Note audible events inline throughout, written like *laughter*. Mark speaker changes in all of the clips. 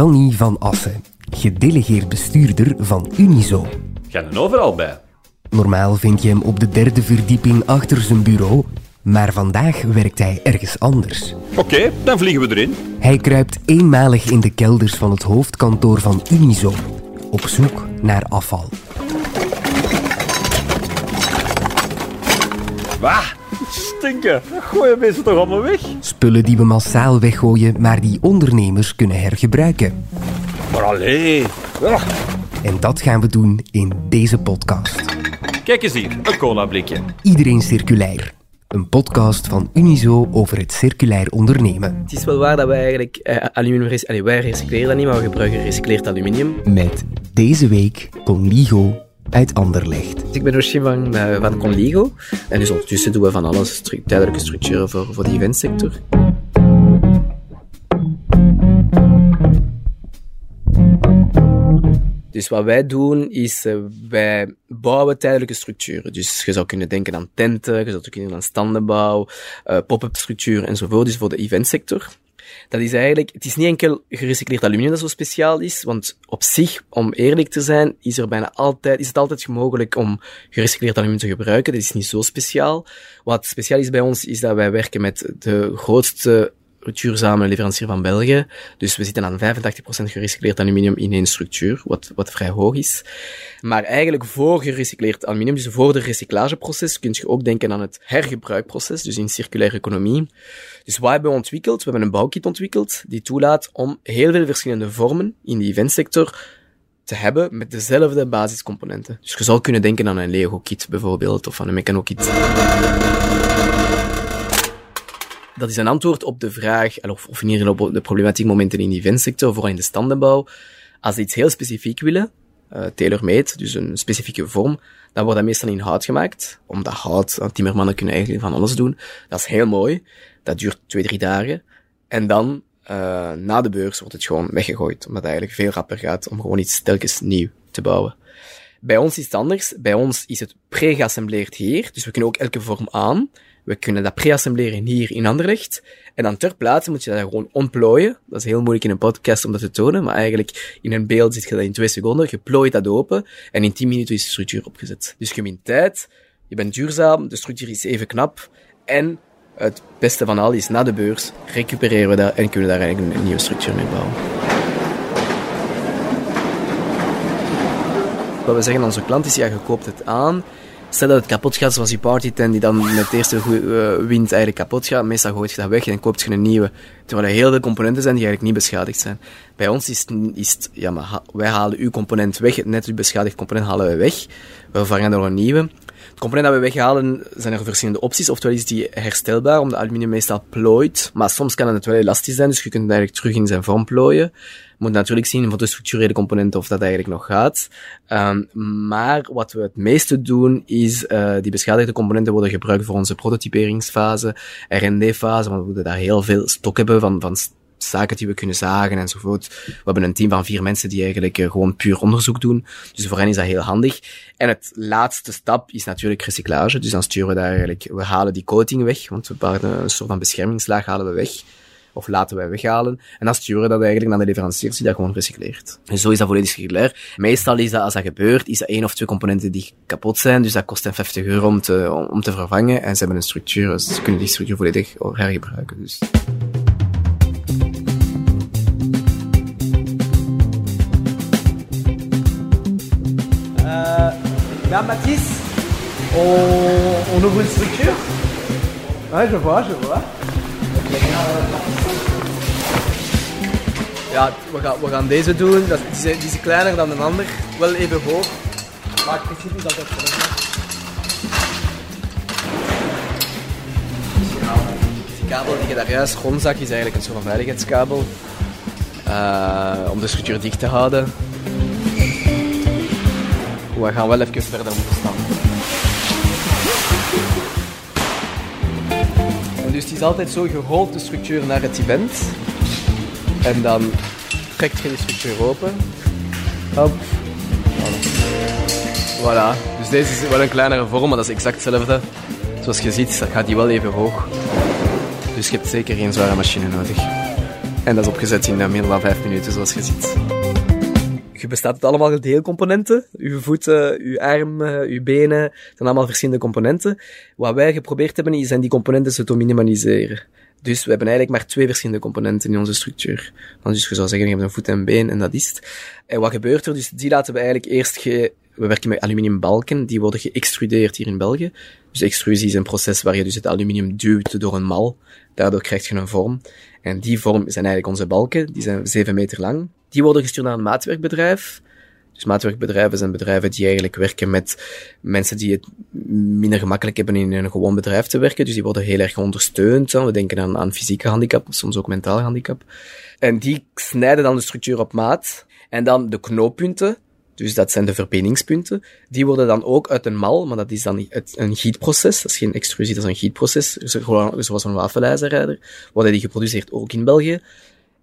Speaker 1: Danny van Assen, gedelegeerd bestuurder van Unizo.
Speaker 2: Ga er overal bij.
Speaker 1: Normaal vind je hem op de derde verdieping achter zijn bureau, maar vandaag werkt hij ergens anders.
Speaker 2: Oké, dan vliegen we erin.
Speaker 1: Hij kruipt eenmalig in de kelders van het hoofdkantoor van Unizo, op zoek naar afval.
Speaker 2: Wah, stinken. Gooien mensen toch allemaal weg?
Speaker 1: Spullen die we massaal weggooien, maar die ondernemers kunnen hergebruiken.
Speaker 2: Maar allee.
Speaker 1: En dat gaan we doen in deze podcast.
Speaker 2: Kijk eens hier, een cola blikje.
Speaker 1: Iedereen Circulair. Een podcast van Unizo over het circulair ondernemen.
Speaker 3: Het is wel waar dat wij eigenlijk eh, aluminium... rec- Allee, wij recycleren dat niet, maar we gebruiken gerecycleerd aluminium.
Speaker 1: Met deze week Conligo uit.
Speaker 3: Dus ik ben Oshim van, eh, van Conligo. En dus ondertussen doen we van alles, tijdelijke structuren voor, voor de eventsector. Dus wat wij doen is, eh, wij bouwen tijdelijke structuren. Dus je zou kunnen denken aan tenten, je zou kunnen denken aan standenbouw, eh, pop-up structuren enzovoort. Dus voor de eventsector. Dat is eigenlijk, het is niet enkel gerecycleerd aluminium dat zo speciaal is, want op zich, om eerlijk te zijn, is er bijna altijd, is het altijd mogelijk om gerecycleerd aluminium te gebruiken. Dat is niet zo speciaal. Wat speciaal is bij ons, is dat wij werken met de grootste duurzame leverancier van België. Dus we zitten aan 85% gerecycleerd aluminium in één structuur, wat, wat vrij hoog is. Maar eigenlijk voor gerecycleerd aluminium, dus voor het recyclageproces, kun je ook denken aan het hergebruikproces, dus in circulaire economie. Dus wat hebben we ontwikkeld? We hebben een bouwkit ontwikkeld die toelaat om heel veel verschillende vormen in de eventsector te hebben met dezelfde basiscomponenten. Dus je zou kunnen denken aan een Lego-kit bijvoorbeeld, of aan een Meccano-kit. Dat is een antwoord op de vraag, of, of in ieder geval op de problematiek momenten in de eventsector, vooral in de standenbouw. Als ze iets heel specifiek willen, uh, tailor-made, dus een specifieke vorm, dan wordt dat meestal in hout gemaakt. Omdat hout, uh, timmermannen kunnen eigenlijk van alles doen. Dat is heel mooi. Dat duurt twee, drie dagen. En dan, uh, na de beurs, wordt het gewoon weggegooid. Omdat het eigenlijk veel rapper gaat om gewoon iets telkens nieuw te bouwen. Bij ons is het anders. Bij ons is het pre-geassembleerd hier. Dus we kunnen ook elke vorm aan. We kunnen dat pre-assembleren hier in Anderlecht. En dan ter plaatse moet je dat gewoon ontplooien. Dat is heel moeilijk in een podcast om dat te tonen, maar eigenlijk in een beeld zit je dat in twee seconden. Je plooit dat open en in 10 minuten is de structuur opgezet. Dus je wint tijd, je bent duurzaam, de structuur is even knap en het beste van al is, na de beurs recupereren we dat en kunnen daar eigenlijk een nieuwe structuur mee bouwen. Wat we zeggen aan onze klant is, ja, je koopt het aan, Stel dat het kapot gaat, zoals die partytent die dan met het eerste uh, wind eigenlijk kapot gaat. Meestal gooit je dat weg en koopt je een nieuwe. Terwijl er heel veel componenten zijn die eigenlijk niet beschadigd zijn. Bij ons is is het ja, maar wij halen uw component weg. Net uw beschadigd component halen we weg. We vervangen door een nieuwe. Het component dat we weghalen zijn er verschillende opties. Oftewel is die herstelbaar, omdat aluminium meestal plooit. Maar soms kan het wel elastisch zijn, dus je kunt het eigenlijk terug in zijn vorm plooien. Je moet natuurlijk zien voor de structurele componenten of dat eigenlijk nog gaat. Um, maar wat we het meeste doen, is uh, die beschadigde componenten worden gebruikt voor onze prototyperingsfase, R&D-fase, want we moeten daar heel veel stok hebben van, van zaken die we kunnen zagen enzovoort. We hebben een team van vier mensen die eigenlijk uh, gewoon puur onderzoek doen. Dus voor hen is dat heel handig. En het laatste stap is natuurlijk recyclage. Dus dan sturen we daar eigenlijk, we halen die coating weg, want we pakken een soort van beschermingslaag halen we weg. Of laten wij weghalen. En dan sturen we dat eigenlijk naar de leveranciers die dat gewoon recycleert. Dus zo is dat volledig circulair. Meestal is dat, als dat gebeurt, is dat één of twee componenten die kapot zijn. Dus dat kost hen 50 euro om te, om, te vervangen. En ze hebben een structuur, dus ze kunnen die structuur volledig hergebruiken. Dus.
Speaker 4: Mère Mathis, on, on ouvre une structure je vois, je.
Speaker 3: Ja, we gaan, we gaan deze doen. Dat, die, is, kleiner dan een ander. Wel even hoog. Maar het principe is altijd hetzelfde. Die kabel die je daar juist rondzak is eigenlijk een soort veiligheidskabel. Uh, om de structuur dicht te houden. We gaan wel even verder moeten staan. Dus het is altijd zo, je rolt de structuur naar het event. En dan trekt je de structuur open. Hop. Voilà. Dus deze is wel een kleinere vorm, maar dat is exact hetzelfde. Zoals je ziet, gaat die wel even hoog. Dus je hebt zeker geen zware machine nodig. En dat is opgezet in minder dan vijf minuten, zoals je ziet. Je bestaat uit allemaal deelcomponenten. Uw voeten, uw armen, uw benen. Het zijn allemaal verschillende componenten. Wat wij geprobeerd hebben, is die componenten zo te minimaliseren. Dus we hebben eigenlijk maar twee verschillende componenten in onze structuur. Dan dus je zou zeggen, je hebt een voet en een been en dat is het. En wat gebeurt er? Dus die laten we eigenlijk eerst. We werken met aluminiumbalken, die worden geëxtrudeerd hier in België. Dus extrusie is een proces waar je dus het aluminium duwt door een mal. Daardoor krijg je een vorm. En die vorm zijn eigenlijk onze balken, die zijn 7 meter lang. Die worden gestuurd naar een maatwerkbedrijf. Dus maatwerkbedrijven zijn bedrijven die eigenlijk werken met mensen die het minder gemakkelijk hebben in een gewoon bedrijf te werken. Dus die worden heel erg ondersteund. We denken aan, aan fysieke handicap, soms ook mentaal handicap. En die snijden dan de structuur op maat. En dan de knooppunten, dus dat zijn de verbindingspunten. Die worden dan ook uit een mal, maar dat is dan een gietproces. Dat is geen extrusie, dat is een gietproces. Zoals een wafelijzerrijder. Worden die geproduceerd ook in België.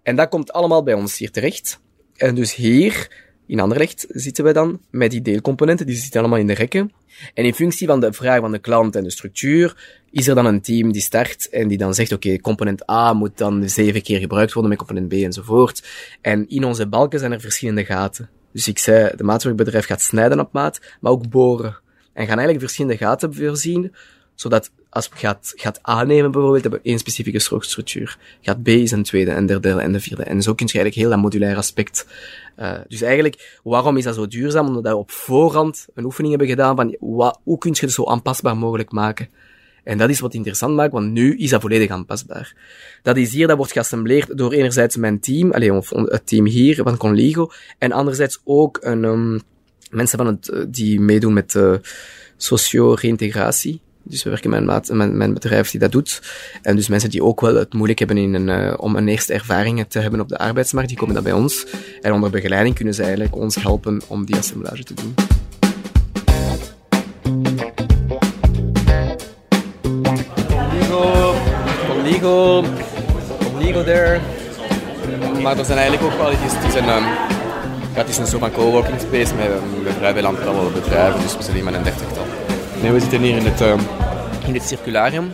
Speaker 3: En dat komt allemaal bij ons hier terecht. En dus hier, in Anderlecht, zitten wij dan met die deelcomponenten. Die zitten allemaal in de rekken. En in functie van de vraag van de klant en de structuur, is er dan een team die start en die dan zegt, oké, component A moet dan zeven keer gebruikt worden met component B enzovoort. En in onze balken zijn er verschillende gaten. Dus ik zei, de maatwerkbedrijf gaat snijden op maat, maar ook boren. En gaan eigenlijk verschillende gaten voorzien, zodat als je gaat, gaat aannemen bijvoorbeeld, hebben we één specifieke structuur. Gaat B is een tweede en derde en de vierde. En zo kun je eigenlijk heel dat modulair aspect. Uh, dus eigenlijk, waarom is dat zo duurzaam? Omdat we op voorhand een oefening hebben gedaan van, wat, hoe kun je het zo aanpasbaar mogelijk maken? En dat is wat interessant maakt, want nu is dat volledig aanpasbaar. Dat is hier, dat wordt geassembleerd door enerzijds mijn team, alleen het team hier van Conligo, en anderzijds ook een, um, mensen van het, die meedoen met uh, socio-reintegratie. Dus we werken met een, met, met bedrijf die dat doet. En dus mensen die ook wel het moeilijk hebben in een, uh, om een eerste ervaring te hebben op de arbeidsmarkt, die komen dan bij ons. En onder begeleiding kunnen ze eigenlijk ons helpen om die assemblage te doen. Conligo, Conligo there. Maar er zijn eigenlijk ook wel, het is, het is een, ja, het is een soort van coworking space met, met vrij veel aantallen bedrijven, dus we zijn hier met een dertigtal. We zitten hier in het, um, in het circularium.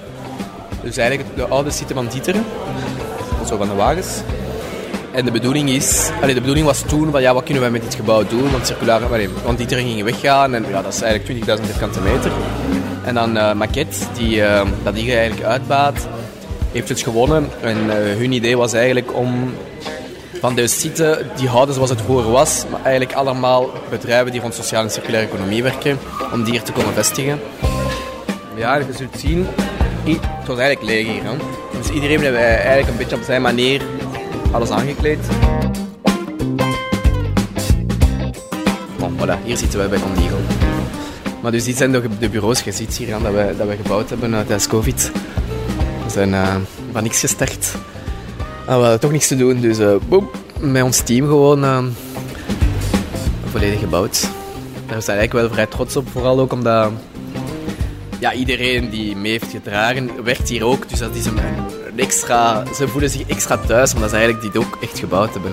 Speaker 3: Dus eigenlijk de oude site van Dieteren, zo van de wagens. En de bedoeling is, allee, de bedoeling was toen van ja, wat kunnen wij met dit gebouw doen? Want circularium, allee, want Dieteren ging weggaan en ja, dat is eigenlijk 20.000 vierkante meter. En dan uh, Maquette, die uh, dat hier eigenlijk uitbaat, heeft het gewonnen. En uh, hun idee was eigenlijk om van deze site, die houden zoals het vroeger was, maar eigenlijk allemaal bedrijven die rond sociale en circulaire economie werken, om die hier te komen vestigen. Ja, je zult zien, het was eigenlijk leeg hier. Hè? Dus iedereen heeft eigenlijk een beetje op zijn manier alles aangekleed. Bon, voilà, hier zitten wij bij Condigo. Maar dus dit zijn de, de bureaus, je ziet hier aan dat we, dat we gebouwd hebben tijdens COVID. We zijn uh, van niks gestart. En we hadden toch niks te doen, dus uh, met ons team gewoon uh, volledig gebouwd. Daar zijn we eigenlijk wel vrij trots op, vooral ook omdat ja, iedereen die mee heeft gedragen, werkt hier ook. Dus dat is een, extra, ze voelen zich extra thuis, omdat ze eigenlijk dit ook echt gebouwd hebben.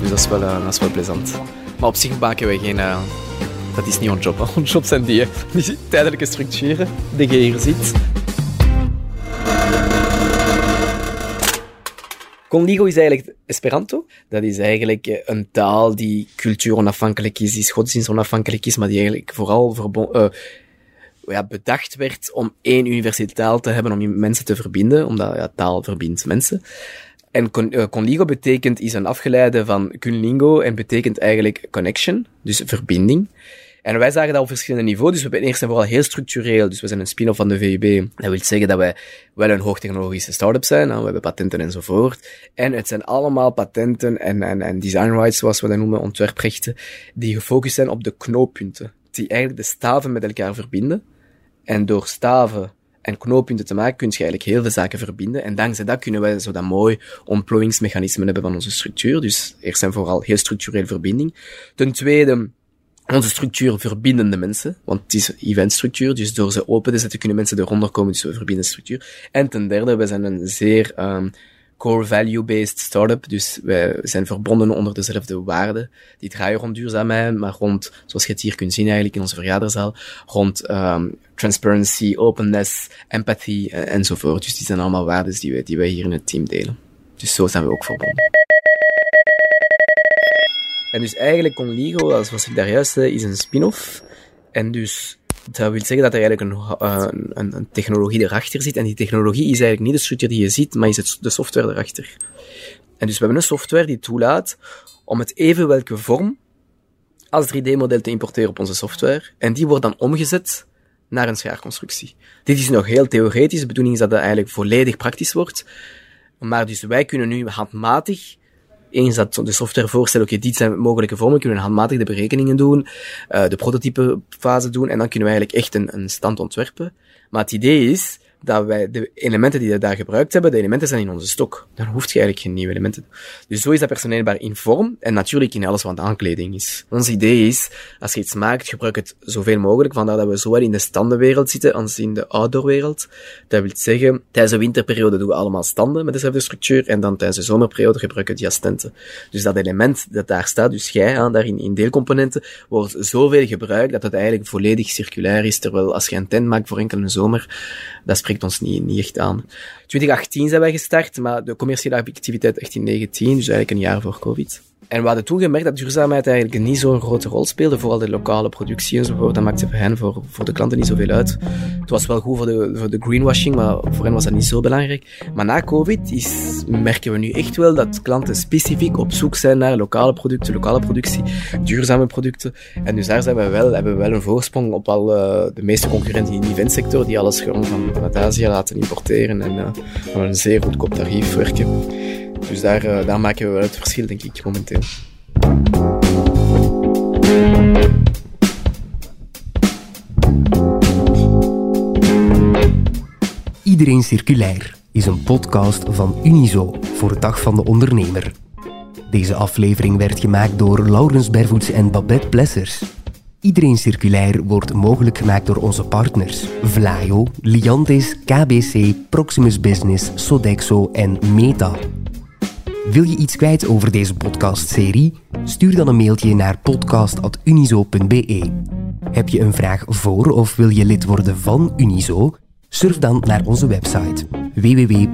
Speaker 3: Dus dat is wel, uh, dat is wel plezant. Maar op zich maken wij geen... Uh, dat is niet ons job. *laughs* Ons job zijn die, die tijdelijke structuren die je hier ziet. Conligo is eigenlijk Esperanto. Dat is eigenlijk een taal die cultuur onafhankelijk is, die godsdienst onafhankelijk is, maar die eigenlijk vooral verbonden... Uh, ja, bedacht werd om één universele taal te hebben om mensen te verbinden, omdat ja, taal verbindt mensen. En con, uh, conligo betekent, is een afgeleide van cunlingo en betekent eigenlijk connection, dus verbinding. En wij zagen dat op verschillende niveaus. Dus we zijn eerst en vooral heel structureel. Dus we zijn een spin-off van de VUB. Dat wil zeggen dat wij wel een hoogtechnologische start-up zijn. We hebben patenten enzovoort. En het zijn allemaal patenten en, en, en design rights, zoals we dat noemen, ontwerprechten, die gefocust zijn op de knooppunten. Die eigenlijk de staven met elkaar verbinden. En door staven en knooppunten te maken, kun je eigenlijk heel veel zaken verbinden. En dankzij dat kunnen wij zo dat mooi ontplooiingsmechanisme hebben van onze structuur. Dus eerst en vooral heel structureel verbinding. Ten tweede, onze structuur verbindende mensen, want het is eventstructuur, dus door ze open te zetten kunnen mensen eronder komen, dus we verbinden structuur. En ten derde, we zijn een zeer um, core value-based startup, dus wij zijn verbonden onder dezelfde waarden. Die draaien rond duurzaamheid, maar rond, zoals je het hier kunt zien eigenlijk in onze vergaderzaal, rond um, transparency, openness, empathy uh, enzovoort. Dus die zijn allemaal waarden die wij, die wij hier in het team delen. Dus zo zijn we ook verbonden. En dus eigenlijk Conligo, zoals ik daar juist zei, is een spin-off. En dus dat wil zeggen dat er eigenlijk een, een, een, technologie erachter zit. En die technologie is eigenlijk niet de structuur die je ziet, maar is het de software erachter. En dus we hebben een software die toelaat om het even welke vorm als 3D-model te importeren op onze software. En die wordt dan omgezet naar een schaarconstructie. Dit is nog heel theoretisch. De bedoeling is dat het eigenlijk volledig praktisch wordt. Maar dus wij kunnen nu handmatig eens dat de software voorstelt, oké, dit zijn mogelijke vormen, kunnen we handmatig de berekeningen doen, uh, de prototypefase doen, en dan kunnen we eigenlijk echt een, een stand ontwerpen. Maar het idee is, dat wij de elementen die we daar gebruikt hebben, de elementen zijn in onze stok. Dan hoeft je eigenlijk geen nieuwe elementen. Dus zo is dat personeelbaar in vorm en natuurlijk in alles wat aankleding is. Ons idee is, als je iets maakt, gebruik het zoveel mogelijk, vandaar dat we zowel in de standenwereld zitten als in de outdoorwereld. Dat wil zeggen, tijdens de winterperiode doen we allemaal standen met dezelfde structuur en dan tijdens de zomerperiode gebruiken we diastenten. Dus dat element dat daar staat, dus jij aan daarin in deelcomponenten, wordt zoveel gebruikt dat het eigenlijk volledig circulair is, terwijl als je een tent maakt voor enkel een zomer, dat spreekt ons niet, niet echt aan. 2018 zijn wij gestart, maar de commerciële activiteit echt in 2019, dus eigenlijk een jaar voor COVID. En we hadden toen gemerkt dat duurzaamheid eigenlijk niet zo'n grote rol speelde, vooral de lokale productie enzovoort. Dat maakte voor hen, voor, voor de klanten niet zoveel uit. Het was wel goed voor de, voor de greenwashing, maar voor hen was dat niet zo belangrijk. Maar na COVID is, merken we nu echt wel dat klanten specifiek op zoek zijn naar lokale producten, lokale productie, duurzame producten. En dus daar zijn we wel, hebben we wel een voorsprong op al uh, de meeste concurrenten in de eventsector, die alles gewoon van, Azië laten importeren en uh, een zeer goedkoop tarief werken. Dus daar, uh, daar maken we wel het verschil, denk ik, momenteel.
Speaker 1: Iedereen Circulair is een podcast van Unizo voor Dag van de Ondernemer. Deze aflevering werd gemaakt door Laurens Bervoets en Babette Plessers. Iedereen Circulair wordt mogelijk gemaakt door onze partners Vlaio, Liantis, KBC, Proximus Business, Sodexo en Meta. Wil je iets kwijt over deze podcastserie? Stuur dan een mailtje naar podcast.unizo.be. Heb je een vraag voor of wil je lid worden van Unizo? Surf dan naar onze website www.unizo.be.